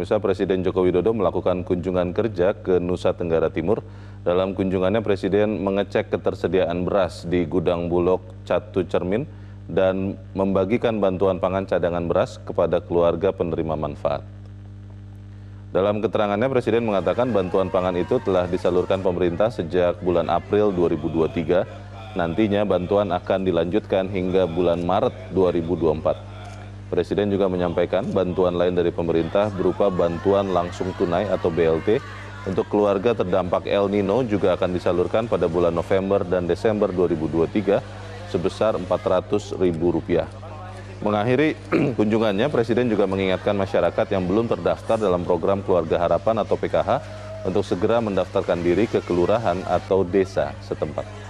Pemirsa Presiden Joko Widodo melakukan kunjungan kerja ke Nusa Tenggara Timur. Dalam kunjungannya Presiden mengecek ketersediaan beras di gudang Bulog Catu Cermin dan membagikan bantuan pangan cadangan beras kepada keluarga penerima manfaat. Dalam keterangannya Presiden mengatakan bantuan pangan itu telah disalurkan pemerintah sejak bulan April 2023. Nantinya bantuan akan dilanjutkan hingga bulan Maret 2024. Presiden juga menyampaikan bantuan lain dari pemerintah berupa bantuan langsung tunai atau BLT untuk keluarga terdampak El Nino juga akan disalurkan pada bulan November dan Desember 2023 sebesar Rp400.000. Mengakhiri kunjungannya, Presiden juga mengingatkan masyarakat yang belum terdaftar dalam program Keluarga Harapan atau PKH untuk segera mendaftarkan diri ke kelurahan atau desa setempat.